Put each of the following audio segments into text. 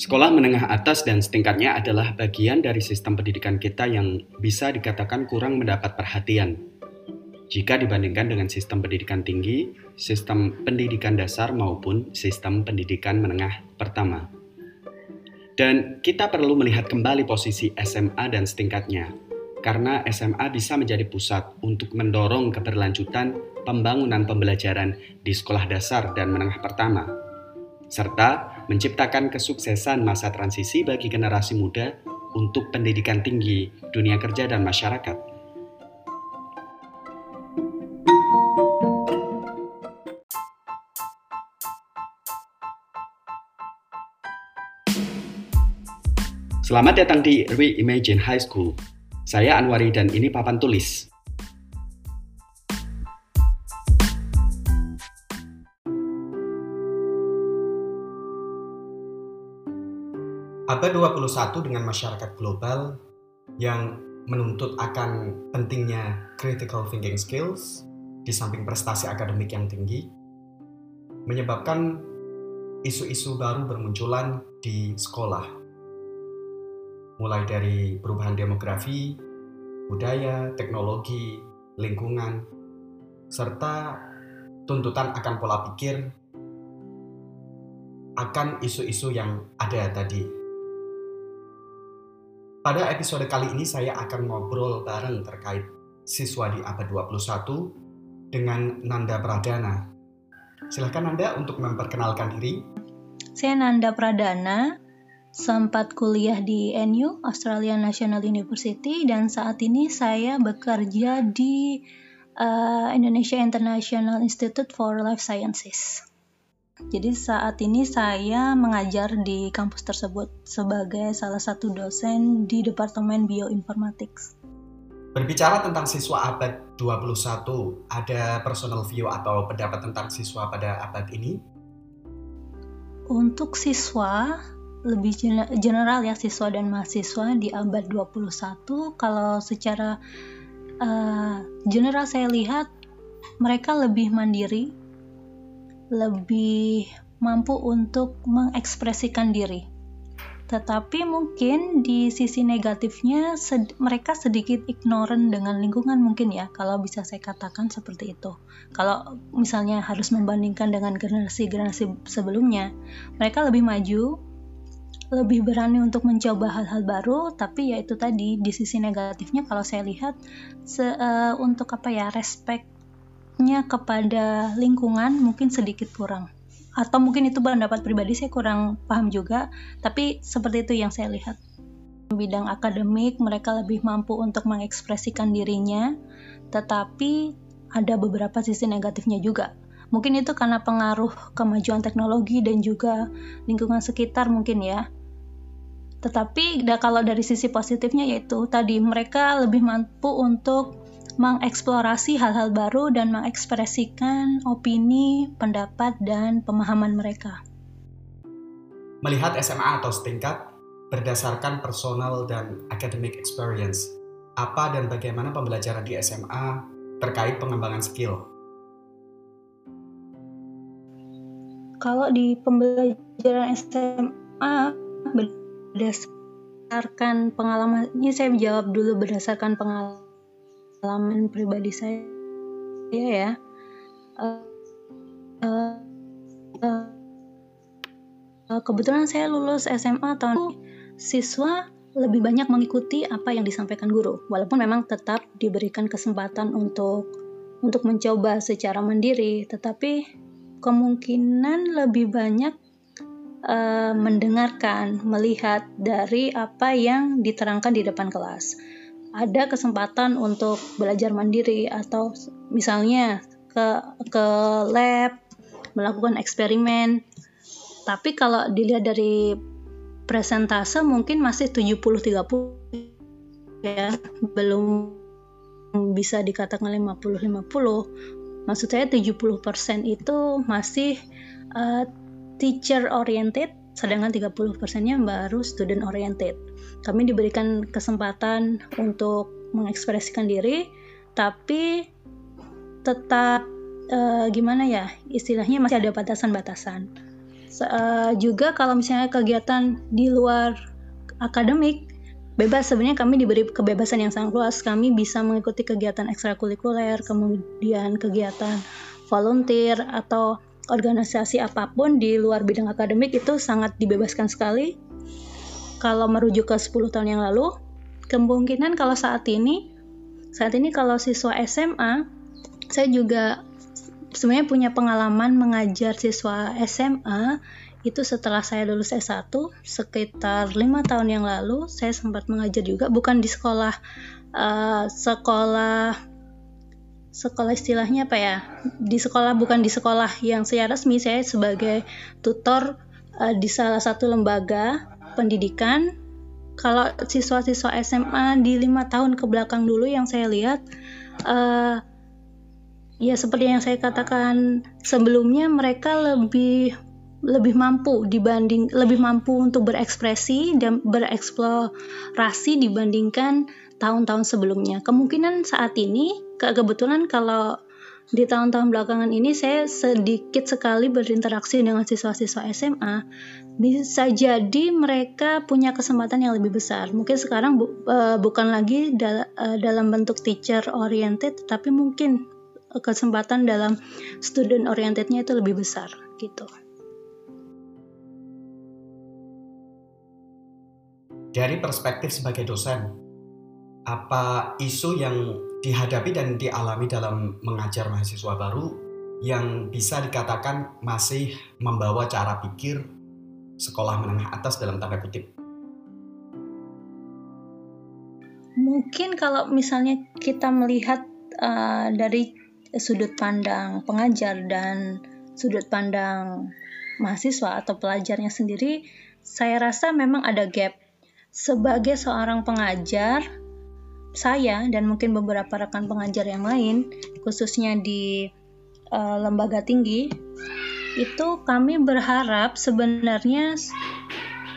Sekolah menengah atas dan setingkatnya adalah bagian dari sistem pendidikan kita yang bisa dikatakan kurang mendapat perhatian. Jika dibandingkan dengan sistem pendidikan tinggi, sistem pendidikan dasar maupun sistem pendidikan menengah pertama. Dan kita perlu melihat kembali posisi SMA dan setingkatnya, karena SMA bisa menjadi pusat untuk mendorong keberlanjutan pembangunan pembelajaran di sekolah dasar dan menengah pertama serta menciptakan kesuksesan masa transisi bagi generasi muda untuk pendidikan tinggi, dunia kerja, dan masyarakat. Selamat datang di Reimagine High School. Saya Anwari dan ini papan tulis. Abad 21 dengan masyarakat global yang menuntut akan pentingnya critical thinking skills di samping prestasi akademik yang tinggi menyebabkan isu-isu baru bermunculan di sekolah. Mulai dari perubahan demografi, budaya, teknologi, lingkungan, serta tuntutan akan pola pikir akan isu-isu yang ada tadi pada episode kali ini saya akan ngobrol bareng terkait siswa di abad 21 dengan Nanda Pradana. Silahkan Nanda untuk memperkenalkan diri. Saya Nanda Pradana, sempat kuliah di NU, Australian National University, dan saat ini saya bekerja di uh, Indonesia International Institute for Life Sciences. Jadi saat ini saya mengajar di kampus tersebut sebagai salah satu dosen di Departemen Bioinformatics. Berbicara tentang siswa abad 21, ada personal view atau pendapat tentang siswa pada abad ini? Untuk siswa, lebih general ya siswa dan mahasiswa di abad 21, kalau secara uh, general saya lihat mereka lebih mandiri, lebih mampu untuk mengekspresikan diri. Tetapi mungkin di sisi negatifnya sed mereka sedikit ignorant dengan lingkungan mungkin ya, kalau bisa saya katakan seperti itu. Kalau misalnya harus membandingkan dengan generasi-generasi sebelumnya, mereka lebih maju, lebih berani untuk mencoba hal-hal baru, tapi ya itu tadi di sisi negatifnya kalau saya lihat uh, untuk apa ya respect dampaknya kepada lingkungan mungkin sedikit kurang. Atau mungkin itu pendapat pribadi saya kurang paham juga. Tapi seperti itu yang saya lihat. Bidang akademik mereka lebih mampu untuk mengekspresikan dirinya. Tetapi ada beberapa sisi negatifnya juga. Mungkin itu karena pengaruh kemajuan teknologi dan juga lingkungan sekitar mungkin ya. Tetapi kalau dari sisi positifnya yaitu tadi mereka lebih mampu untuk mengeksplorasi hal-hal baru dan mengekspresikan opini, pendapat, dan pemahaman mereka. Melihat SMA atau setingkat berdasarkan personal dan academic experience, apa dan bagaimana pembelajaran di SMA terkait pengembangan skill? Kalau di pembelajaran SMA berdasarkan pengalaman, ini saya jawab dulu berdasarkan pengalaman pengalaman pribadi saya ya. Uh, uh, uh, kebetulan saya lulus SMA tahun siswa lebih banyak mengikuti apa yang disampaikan guru walaupun memang tetap diberikan kesempatan untuk untuk mencoba secara mandiri tetapi kemungkinan lebih banyak uh, mendengarkan melihat dari apa yang diterangkan di depan kelas ada kesempatan untuk belajar mandiri atau misalnya ke ke lab melakukan eksperimen. Tapi kalau dilihat dari presentase mungkin masih 70-30 ya, belum bisa dikatakan 50-50. Maksud saya 70% itu masih uh, teacher oriented sedangkan 30%-nya baru student oriented. Kami diberikan kesempatan untuk mengekspresikan diri, tapi tetap uh, gimana ya, istilahnya masih ada batasan-batasan. uh, juga kalau misalnya kegiatan di luar akademik bebas sebenarnya kami diberi kebebasan yang sangat luas kami bisa mengikuti kegiatan ekstrakurikuler kemudian kegiatan volunteer atau organisasi apa pun di luar bidang akademik itu sangat dibebaskan sekali. Kalau merujuk ke 10 tahun yang lalu kemungkinan kalau saat ini saat ini kalau siswa SMA saya juga sebenarnya punya pengalaman mengajar siswa SMA itu setelah saya lulus S1 sekitar lima tahun yang lalu saya sempat mengajar juga bukan di sekolah uh, sekolah sekolah istilahnya apa ya di sekolah bukan di sekolah yang saya resmi saya sebagai tutor uh, di salah satu lembaga pendidikan. Kalau siswa-siswa SMA di lima tahun ke belakang dulu yang saya lihat uh, ya seperti yang saya katakan sebelumnya mereka lebih lebih mampu dibanding lebih mampu untuk berekspresi dan bereksplorasi dibandingkan tahun-tahun sebelumnya. Kemungkinan saat ini kebetulan kalau di tahun-tahun belakangan ini saya sedikit sekali berinteraksi dengan siswa-siswa SMA. Bisa jadi mereka punya kesempatan yang lebih besar. Mungkin sekarang bu, uh, bukan lagi dal uh, dalam bentuk teacher oriented, tapi mungkin kesempatan dalam student orientednya itu lebih besar gitu. Dari perspektif sebagai dosen, apa isu yang dihadapi dan dialami dalam mengajar mahasiswa baru yang bisa dikatakan masih membawa cara pikir sekolah menengah atas dalam tanda kutip? Mungkin kalau misalnya kita melihat uh, dari sudut pandang pengajar dan sudut pandang mahasiswa atau pelajarnya sendiri, saya rasa memang ada gap. Sebagai seorang pengajar, saya dan mungkin beberapa rekan pengajar yang lain, khususnya di uh, lembaga tinggi, itu kami berharap sebenarnya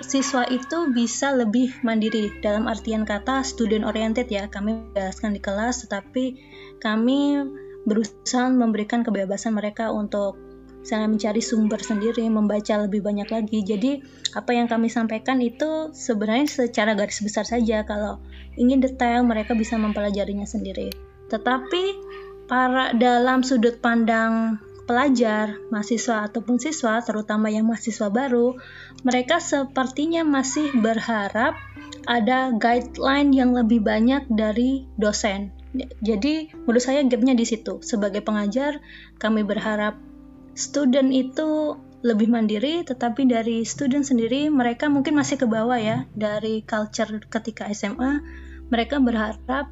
siswa itu bisa lebih mandiri. Dalam artian kata student oriented ya. Kami jelaskan di kelas tetapi kami berusaha memberikan kebebasan mereka untuk misalnya mencari sumber sendiri, membaca lebih banyak lagi. Jadi apa yang kami sampaikan itu sebenarnya secara garis besar saja. Kalau ingin detail mereka bisa mempelajarinya sendiri. Tetapi para dalam sudut pandang pelajar, mahasiswa ataupun siswa, terutama yang mahasiswa baru, mereka sepertinya masih berharap ada guideline yang lebih banyak dari dosen jadi menurut saya gapnya di situ. Sebagai pengajar, kami berharap student itu lebih mandiri, tetapi dari student sendiri mereka mungkin masih ke bawah ya dari culture ketika SMA. Mereka berharap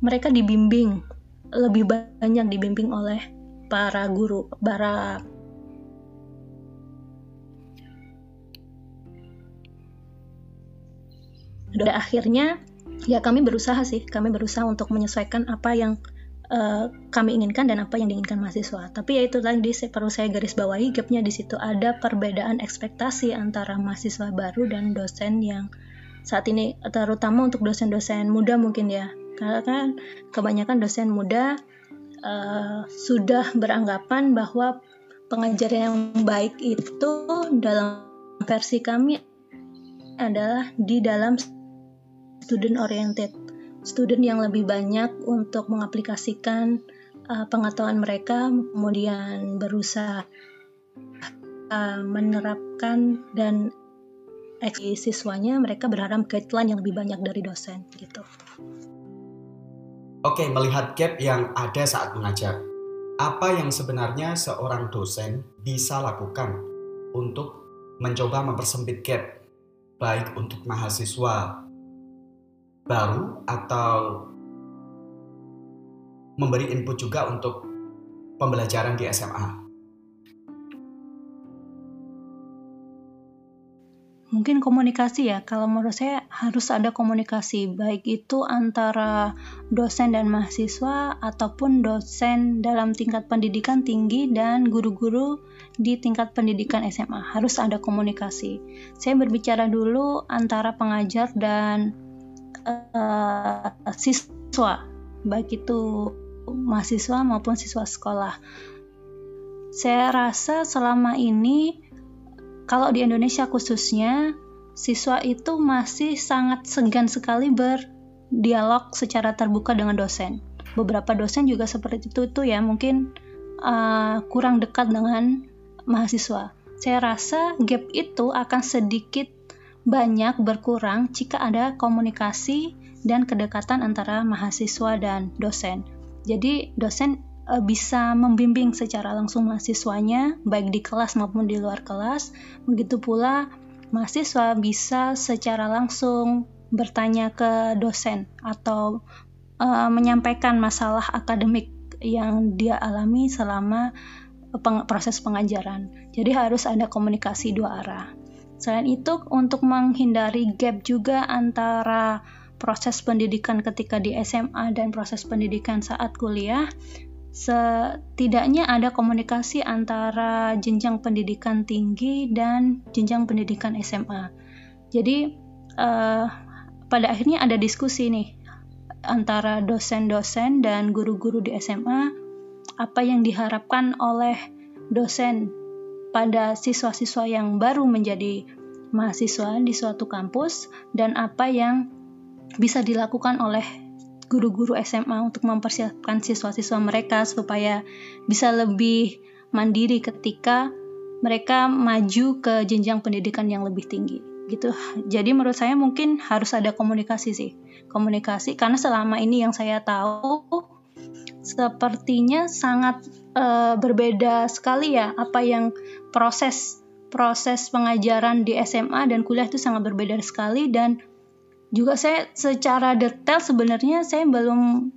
mereka dibimbing lebih banyak dibimbing oleh para guru, para Dan akhirnya ya kami berusaha sih kami berusaha untuk menyesuaikan apa yang uh, kami inginkan dan apa yang diinginkan mahasiswa. Tapi ya itu tadi perlu saya garis bawahi gapnya di situ ada perbedaan ekspektasi antara mahasiswa baru dan dosen yang saat ini terutama untuk dosen-dosen muda mungkin ya. Karena kan kebanyakan dosen muda uh, sudah beranggapan bahwa pengajar yang baik itu dalam versi kami adalah di dalam student oriented student yang lebih banyak untuk mengaplikasikan uh, pengetahuan mereka kemudian berusaha uh, menerapkan dan siswanya mereka berharap guideline yang lebih banyak dari dosen gitu. Oke, melihat gap yang ada saat mengajar, apa yang sebenarnya seorang dosen bisa lakukan untuk mencoba mempersempit gap baik untuk mahasiswa baru atau memberi input juga untuk pembelajaran di SMA? Mungkin komunikasi ya, kalau menurut saya harus ada komunikasi, baik itu antara dosen dan mahasiswa ataupun dosen dalam tingkat pendidikan tinggi dan guru-guru di tingkat pendidikan SMA. Harus ada komunikasi. Saya berbicara dulu antara pengajar dan uh, siswa, baik itu mahasiswa maupun siswa sekolah. Saya rasa selama ini kalau di Indonesia khususnya siswa itu masih sangat segan sekali berdialog secara terbuka dengan dosen. Beberapa dosen juga seperti itu tuh ya, mungkin uh, kurang dekat dengan mahasiswa. Saya rasa gap itu akan sedikit banyak berkurang jika ada komunikasi dan kedekatan antara mahasiswa dan dosen. Jadi dosen e, bisa membimbing secara langsung mahasiswanya baik di kelas maupun di luar kelas. Begitu pula mahasiswa bisa secara langsung bertanya ke dosen atau uh, menyampaikan masalah akademik yang dia alami selama peng proses pengajaran. Jadi harus ada komunikasi dua arah. Selain itu, untuk menghindari gap juga antara proses pendidikan ketika di SMA dan proses pendidikan saat kuliah, setidaknya ada komunikasi antara jenjang pendidikan tinggi dan jenjang pendidikan SMA. Jadi uh, pada akhirnya ada diskusi nih antara dosen-dosen dan guru-guru di SMA apa yang diharapkan oleh dosen pada siswa-siswa yang baru menjadi mahasiswa di suatu kampus dan apa yang bisa dilakukan oleh guru-guru SMA untuk mempersiapkan siswa-siswa mereka supaya bisa lebih mandiri ketika mereka maju ke jenjang pendidikan yang lebih tinggi gitu. Jadi menurut saya mungkin harus ada komunikasi sih. Komunikasi karena selama ini yang saya tahu sepertinya sangat uh, berbeda sekali ya apa yang proses proses pengajaran di SMA dan kuliah itu sangat berbeda sekali dan juga saya secara detail sebenarnya saya belum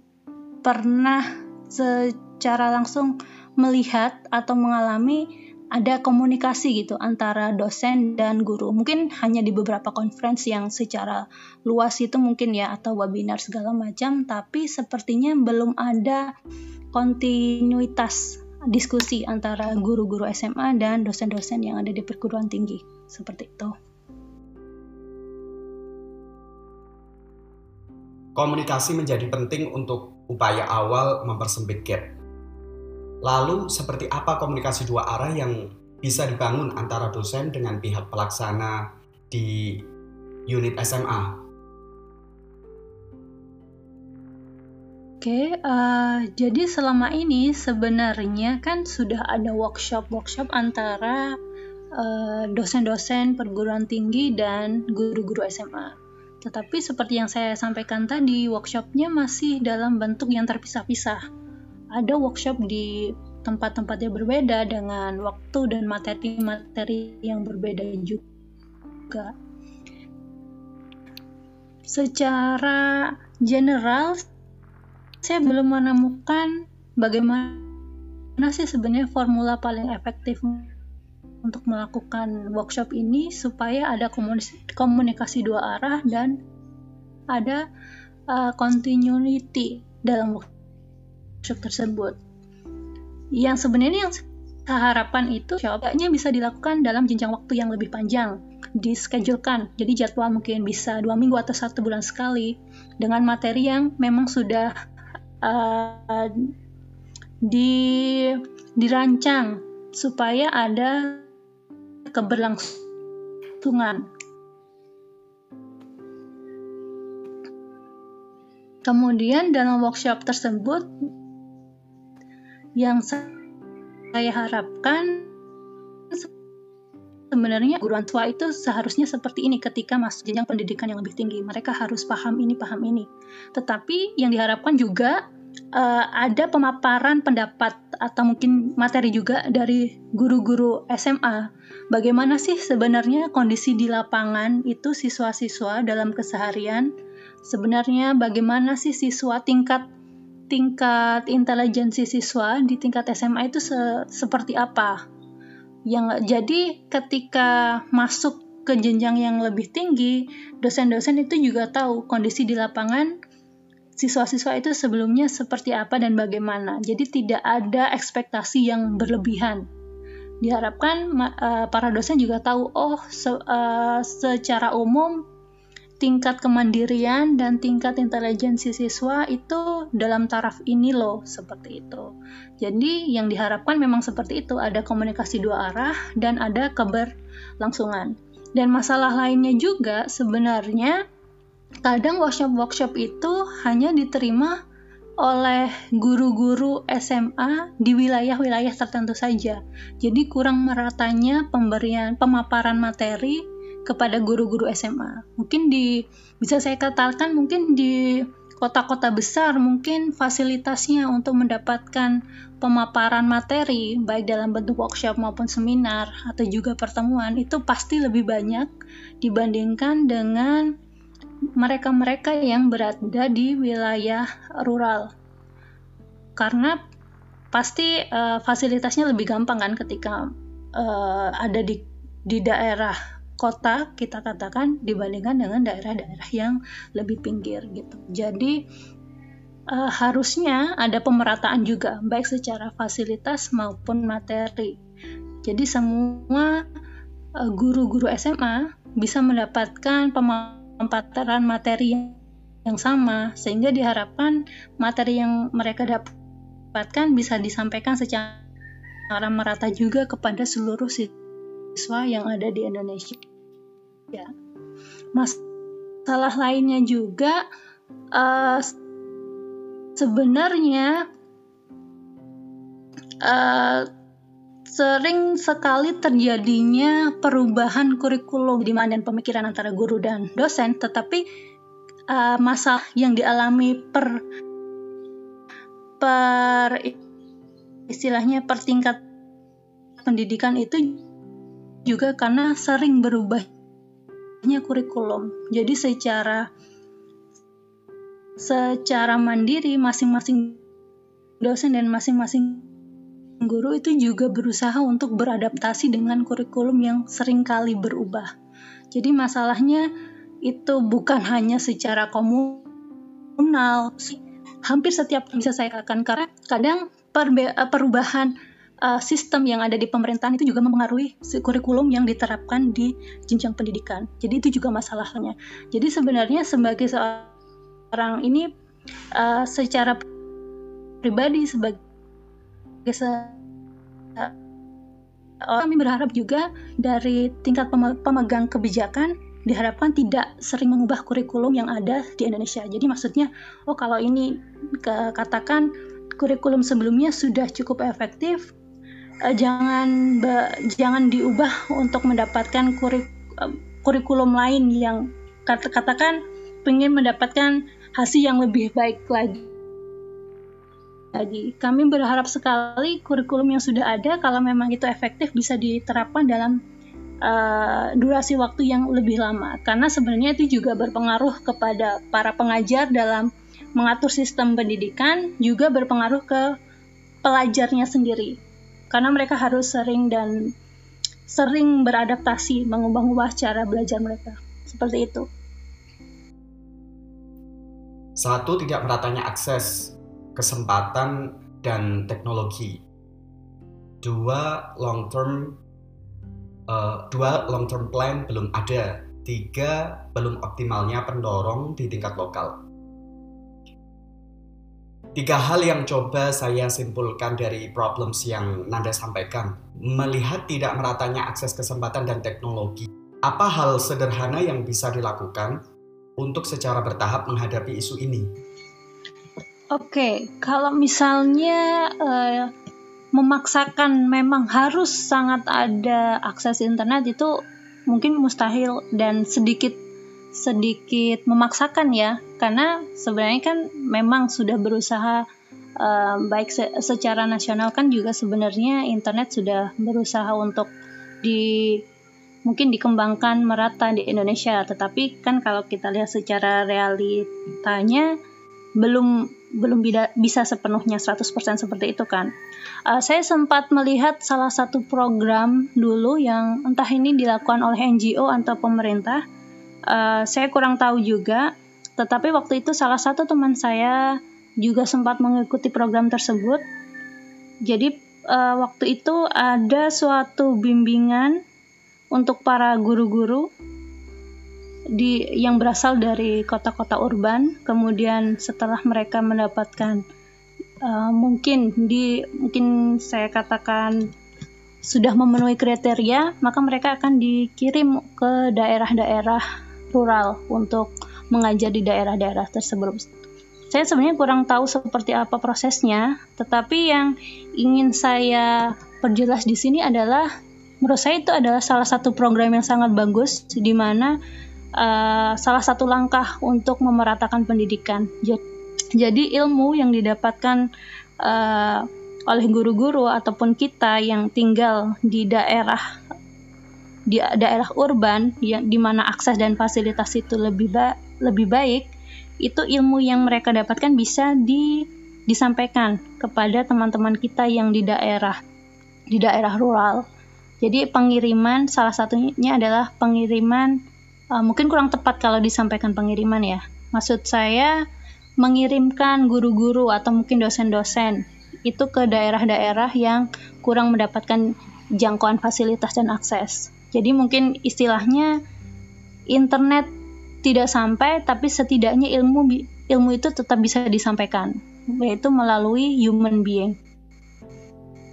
pernah secara langsung melihat atau mengalami ada komunikasi gitu antara dosen dan guru. Mungkin hanya di beberapa konferensi yang secara luas itu mungkin ya atau webinar segala macam, tapi sepertinya belum ada kontinuitas diskusi antara guru-guru SMA dan dosen-dosen yang ada di perguruan tinggi. Seperti itu. Komunikasi menjadi penting untuk upaya awal mempersempit gap. Lalu, seperti apa komunikasi dua arah yang bisa dibangun antara dosen dengan pihak pelaksana di unit SMA? Oke, uh, jadi selama ini sebenarnya kan sudah ada workshop-workshop antara dosen dosen-dosen perguruan tinggi dan guru-guru SMA. Tetapi seperti yang saya sampaikan tadi, workshopnya masih dalam bentuk yang terpisah-pisah. Ada workshop di tempat-tempat yang berbeda dengan waktu dan materi-materi yang berbeda juga. Secara general, saya belum menemukan bagaimana sih sebenarnya formula paling efektif untuk melakukan workshop ini supaya ada komunikasi dua arah dan ada uh, continuity dalam workshop tersebut. Yang sebenarnya yang saya harapkan itu coba-nya bisa dilakukan dalam jenjang waktu yang lebih panjang, dischedulekan. Jadi jadwal mungkin bisa dua minggu atau satu bulan sekali dengan materi yang memang sudah uh, di dirancang supaya ada keberlangsungan. Kemudian dalam workshop tersebut yang saya harapkan sebenarnya guruan tua itu seharusnya seperti ini ketika masuk jenjang pendidikan yang lebih tinggi. Mereka harus paham ini, paham ini. Tetapi yang diharapkan juga uh, ada pemaparan pendapat atau mungkin materi juga dari guru-guru SMA. Bagaimana sih sebenarnya kondisi di lapangan itu siswa-siswa dalam keseharian? Sebenarnya bagaimana sih siswa tingkat tingkat intelijensi siswa di tingkat SMA itu se seperti apa? Yang jadi ketika masuk ke jenjang yang lebih tinggi, dosen-dosen itu juga tahu kondisi di lapangan siswa-siswa itu sebelumnya seperti apa dan bagaimana. Jadi tidak ada ekspektasi yang berlebihan. Diharapkan uh, para dosen juga tahu, oh se uh, secara umum tingkat kemandirian dan tingkat intelijensi siswa itu dalam taraf ini loh seperti itu. Jadi yang diharapkan memang seperti itu, ada komunikasi dua arah dan ada keberlangsungan. Dan masalah lainnya juga sebenarnya kadang workshop-workshop itu hanya diterima oleh guru-guru SMA di wilayah-wilayah tertentu saja. Jadi kurang meratanya pemberian pemaparan materi kepada guru-guru SMA. Mungkin di bisa saya katakan mungkin di kota-kota besar mungkin fasilitasnya untuk mendapatkan pemaparan materi baik dalam bentuk workshop maupun seminar atau juga pertemuan itu pasti lebih banyak dibandingkan dengan mereka-mereka yang berada di wilayah rural. Karena pasti uh, fasilitasnya lebih gampang kan ketika uh, ada di di daerah kota kita katakan dibandingkan dengan daerah-daerah yang lebih pinggir gitu. Jadi uh, harusnya ada pemerataan juga baik secara fasilitas maupun materi. Jadi semua uh, guru-guru SMA bisa mendapatkan pemaparan materi yang, yang sama sehingga diharapkan materi yang mereka dapatkan bisa disampaikan secara merata juga kepada seluruh siswa yang ada di Indonesia. Ya. Masalah lainnya juga uh, sebenarnya uh, sering sekali terjadinya perubahan kurikulum di mana pemikiran antara guru dan dosen tetapi uh, masalah yang dialami per per istilahnya per tingkat pendidikan itu juga karena sering berubah kurikulum. Jadi secara secara mandiri masing-masing dosen dan masing-masing guru itu juga berusaha untuk beradaptasi dengan kurikulum yang sering kali berubah. Jadi masalahnya itu bukan hanya secara komunal, hampir setiap bisa saya katakan karena kadang perubahan uh, sistem yang ada di pemerintahan itu juga mempengaruhi kurikulum yang diterapkan di jenjang pendidikan. Jadi itu juga masalahnya. Jadi sebenarnya sebagai seorang ini uh, secara pribadi sebagai se kami berharap juga dari tingkat pemegang kebijakan diharapkan tidak sering mengubah kurikulum yang ada di Indonesia. Jadi maksudnya, oh kalau ini katakan kurikulum sebelumnya sudah cukup efektif, uh, jangan be, jangan diubah untuk mendapatkan kurik, uh, kurikulum lain yang kata katakan ingin mendapatkan hasil yang lebih baik lagi. Lagi, kami berharap sekali kurikulum yang sudah ada kalau memang itu efektif bisa diterapkan dalam uh, durasi waktu yang lebih lama. Karena sebenarnya itu juga berpengaruh kepada para pengajar dalam mengatur sistem pendidikan juga berpengaruh ke pelajarnya sendiri. Karena mereka harus sering dan sering beradaptasi mengubah-ubah cara belajar mereka. Seperti itu. Satu tidak meratanya akses, kesempatan dan teknologi. Dua long term uh, dua long term plan belum ada. Tiga belum optimalnya pendorong di tingkat lokal. Tiga hal yang coba saya simpulkan dari problems yang Nanda sampaikan. Melihat tidak meratanya akses kesempatan dan teknologi. Apa hal sederhana yang bisa dilakukan untuk secara bertahap menghadapi isu ini? Oke, kalau misalnya uh, memaksakan memang harus sangat ada akses internet itu mungkin mustahil dan sedikit sedikit memaksakan ya. Karena sebenarnya kan memang sudah berusaha uh, baik se secara nasional kan juga sebenarnya internet sudah berusaha untuk di mungkin dikembangkan merata di Indonesia. Tetapi kan kalau kita lihat secara realitanya belum belum bisa sepenuhnya 100% seperti itu kan. Uh, saya sempat melihat salah satu program dulu yang entah ini dilakukan oleh NGO atau pemerintah. Uh, saya kurang tahu juga tetapi waktu itu salah satu teman saya juga sempat mengikuti program tersebut. Jadi uh, waktu itu ada suatu bimbingan untuk para guru-guru di yang berasal dari kota-kota urban, kemudian setelah mereka mendapatkan uh, mungkin di mungkin saya katakan sudah memenuhi kriteria, maka mereka akan dikirim ke daerah-daerah rural untuk mengajar di daerah-daerah tersebut. Saya sebenarnya kurang tahu seperti apa prosesnya, tetapi yang ingin saya perjelas di sini adalah menurut saya itu adalah salah satu program yang sangat bagus di mana uh, salah satu langkah untuk memeratakan pendidikan. Jadi ilmu yang didapatkan uh, oleh guru-guru ataupun kita yang tinggal di daerah di daerah urban yang di mana akses dan fasilitas itu lebih ba lebih baik itu ilmu yang mereka dapatkan bisa di disampaikan kepada teman-teman kita yang di daerah di daerah rural. Jadi pengiriman salah satunya adalah pengiriman uh, mungkin kurang tepat kalau disampaikan pengiriman ya. Maksud saya mengirimkan guru-guru atau mungkin dosen-dosen itu ke daerah-daerah yang kurang mendapatkan jangkauan fasilitas dan akses. Jadi mungkin istilahnya internet tidak sampai tapi setidaknya ilmu ilmu itu tetap bisa disampaikan yaitu melalui human being.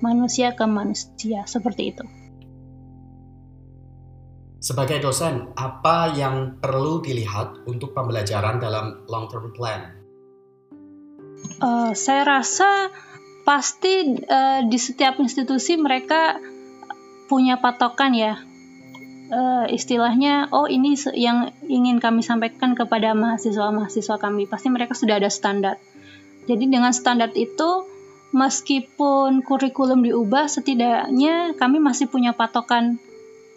Manusia ke manusia seperti itu. Sebagai dosen, apa yang perlu dilihat untuk pembelajaran dalam long term plan? Uh, saya rasa pasti uh, di setiap institusi mereka punya patokan ya. Uh, istilahnya oh ini yang ingin kami sampaikan kepada mahasiswa-mahasiswa kami. Pasti mereka sudah ada standar. Jadi dengan standar itu meskipun kurikulum diubah setidaknya kami masih punya patokan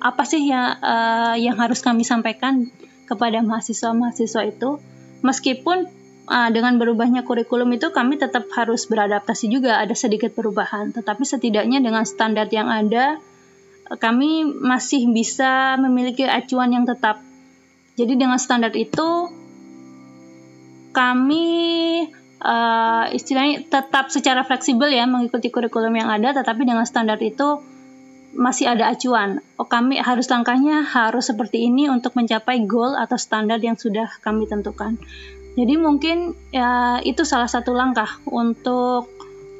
apa sih yang uh, yang harus kami sampaikan kepada mahasiswa-mahasiswa itu? Meskipun uh, dengan berubahnya kurikulum itu kami tetap harus beradaptasi juga ada sedikit perubahan. Tetapi setidaknya dengan standar yang ada kami masih bisa memiliki acuan yang tetap. Jadi dengan standar itu kami uh, istilahnya tetap secara fleksibel ya mengikuti kurikulum yang ada. Tetapi dengan standar itu masih ada acuan. Oh, kami harus langkahnya harus seperti ini untuk mencapai goal atau standar yang sudah kami tentukan. Jadi mungkin ya itu salah satu langkah untuk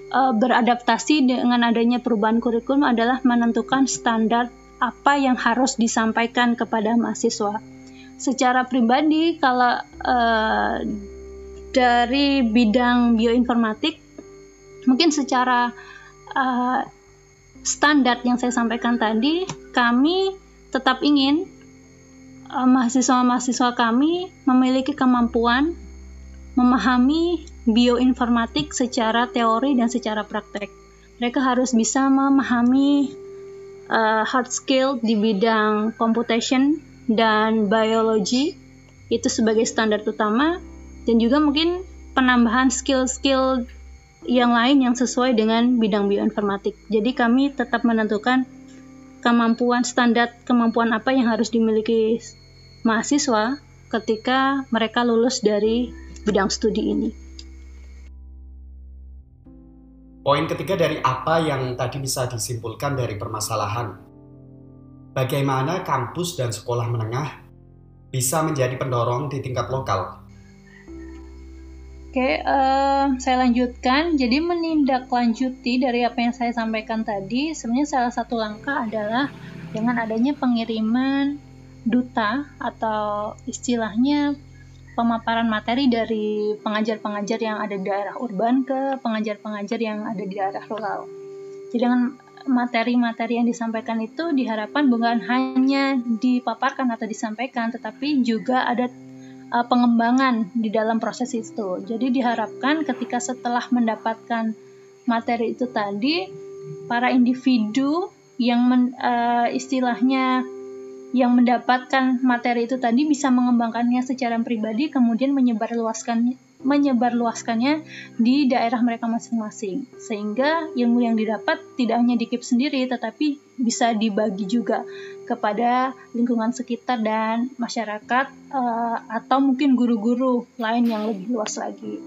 uh, beradaptasi dengan adanya perubahan kurikulum adalah menentukan standar apa yang harus disampaikan kepada mahasiswa. Secara pribadi kalau uh, dari bidang bioinformatik mungkin secara uh, standar yang saya sampaikan tadi kami tetap ingin mahasiswa-mahasiswa kami memiliki kemampuan memahami bioinformatik secara teori dan secara praktek. Mereka harus bisa memahami uh, hard skill di bidang computation dan biology itu sebagai standar utama dan juga mungkin penambahan skill-skill yang lain yang sesuai dengan bidang bioinformatik. Jadi kami tetap menentukan kemampuan standar kemampuan apa yang harus dimiliki mahasiswa ketika mereka lulus dari bidang studi ini. Poin ketiga dari apa yang tadi bisa disimpulkan dari permasalahan. Bagaimana kampus dan sekolah menengah bisa menjadi pendorong di tingkat lokal? Oke, uh, saya lanjutkan. Jadi menindaklanjuti dari apa yang saya sampaikan tadi, sebenarnya salah satu langkah adalah dengan adanya pengiriman duta atau istilahnya pemaparan materi dari pengajar-pengajar yang ada di daerah urban ke pengajar-pengajar yang ada di daerah rural. Jadi dengan materi-materi yang disampaikan itu diharapkan bukan hanya dipaparkan atau disampaikan, tetapi juga ada uh, pengembangan di dalam proses itu. Jadi diharapkan ketika setelah mendapatkan materi itu tadi, para individu yang men, uh, istilahnya yang mendapatkan materi itu tadi bisa mengembangkannya secara pribadi kemudian menyebarluaskan menyebarluaskannya di daerah mereka masing-masing sehingga ilmu yang didapat tidak hanya dikip sendiri tetapi bisa dibagi juga kepada lingkungan sekitar dan masyarakat uh, atau mungkin guru-guru lain yang lebih luas lagi.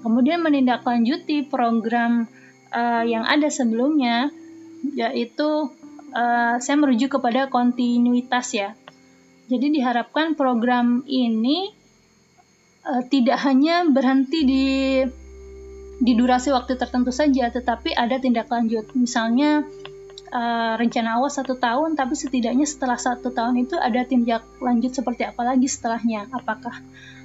Kemudian menindaklanjuti program uh, yang ada sebelumnya yaitu uh, saya merujuk kepada kontinuitas ya. Jadi diharapkan program ini uh, tidak hanya berhenti di di durasi waktu tertentu saja, tetapi ada tindak lanjut. Misalnya uh, rencana awal satu tahun, tapi setidaknya setelah satu tahun itu ada tindak lanjut seperti apa lagi setelahnya? Apakah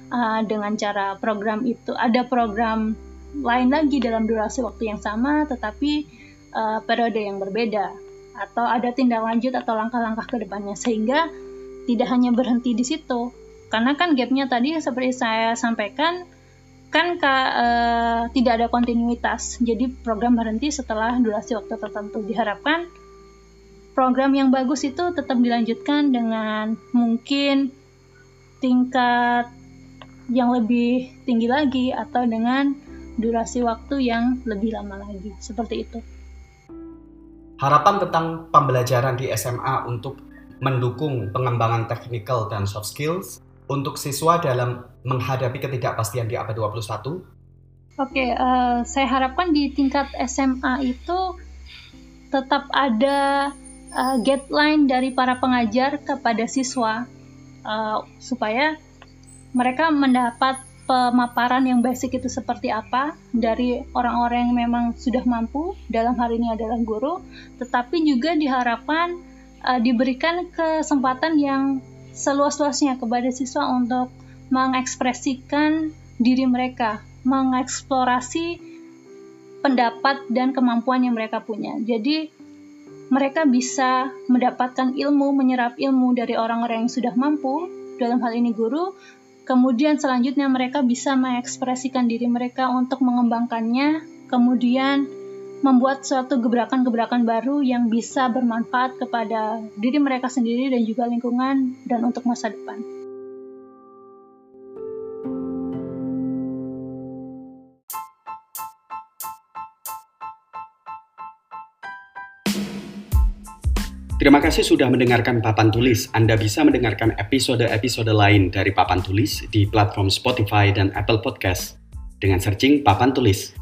uh, dengan cara program itu ada program lain lagi dalam durasi waktu yang sama, tetapi uh, periode yang berbeda, atau ada tindak lanjut atau langkah-langkah ke depannya, sehingga tidak hanya berhenti di situ. Karena kan gapnya tadi seperti saya sampaikan, kan ka, uh, tidak ada kontinuitas. Jadi program berhenti setelah durasi waktu tertentu. Diharapkan program yang bagus itu tetap dilanjutkan dengan mungkin tingkat yang lebih tinggi lagi atau dengan durasi waktu yang lebih lama lagi. Seperti itu. Harapan tentang pembelajaran di SMA untuk mendukung pengembangan teknikal dan soft skills untuk siswa dalam menghadapi ketidakpastian di abad 21? Oke, uh, saya harapkan di tingkat SMA itu tetap ada uh, guideline dari para pengajar kepada siswa uh, supaya mereka mendapat pemaparan yang basic itu seperti apa dari orang-orang yang memang sudah mampu dalam hal ini adalah guru, tetapi juga diharapkan uh, diberikan kesempatan yang seluas-luasnya kepada siswa untuk mengekspresikan diri mereka, mengeksplorasi pendapat dan kemampuan yang mereka punya. Jadi mereka bisa mendapatkan ilmu, menyerap ilmu dari orang-orang yang sudah mampu, dalam hal ini guru, kemudian selanjutnya mereka bisa mengekspresikan diri mereka untuk mengembangkannya, kemudian membuat suatu gebrakan-gebrakan baru yang bisa bermanfaat kepada diri mereka sendiri dan juga lingkungan dan untuk masa depan. Terima kasih sudah mendengarkan Papan Tulis. Anda bisa mendengarkan episode-episode lain dari Papan Tulis di platform Spotify dan Apple Podcast dengan searching Papan Tulis.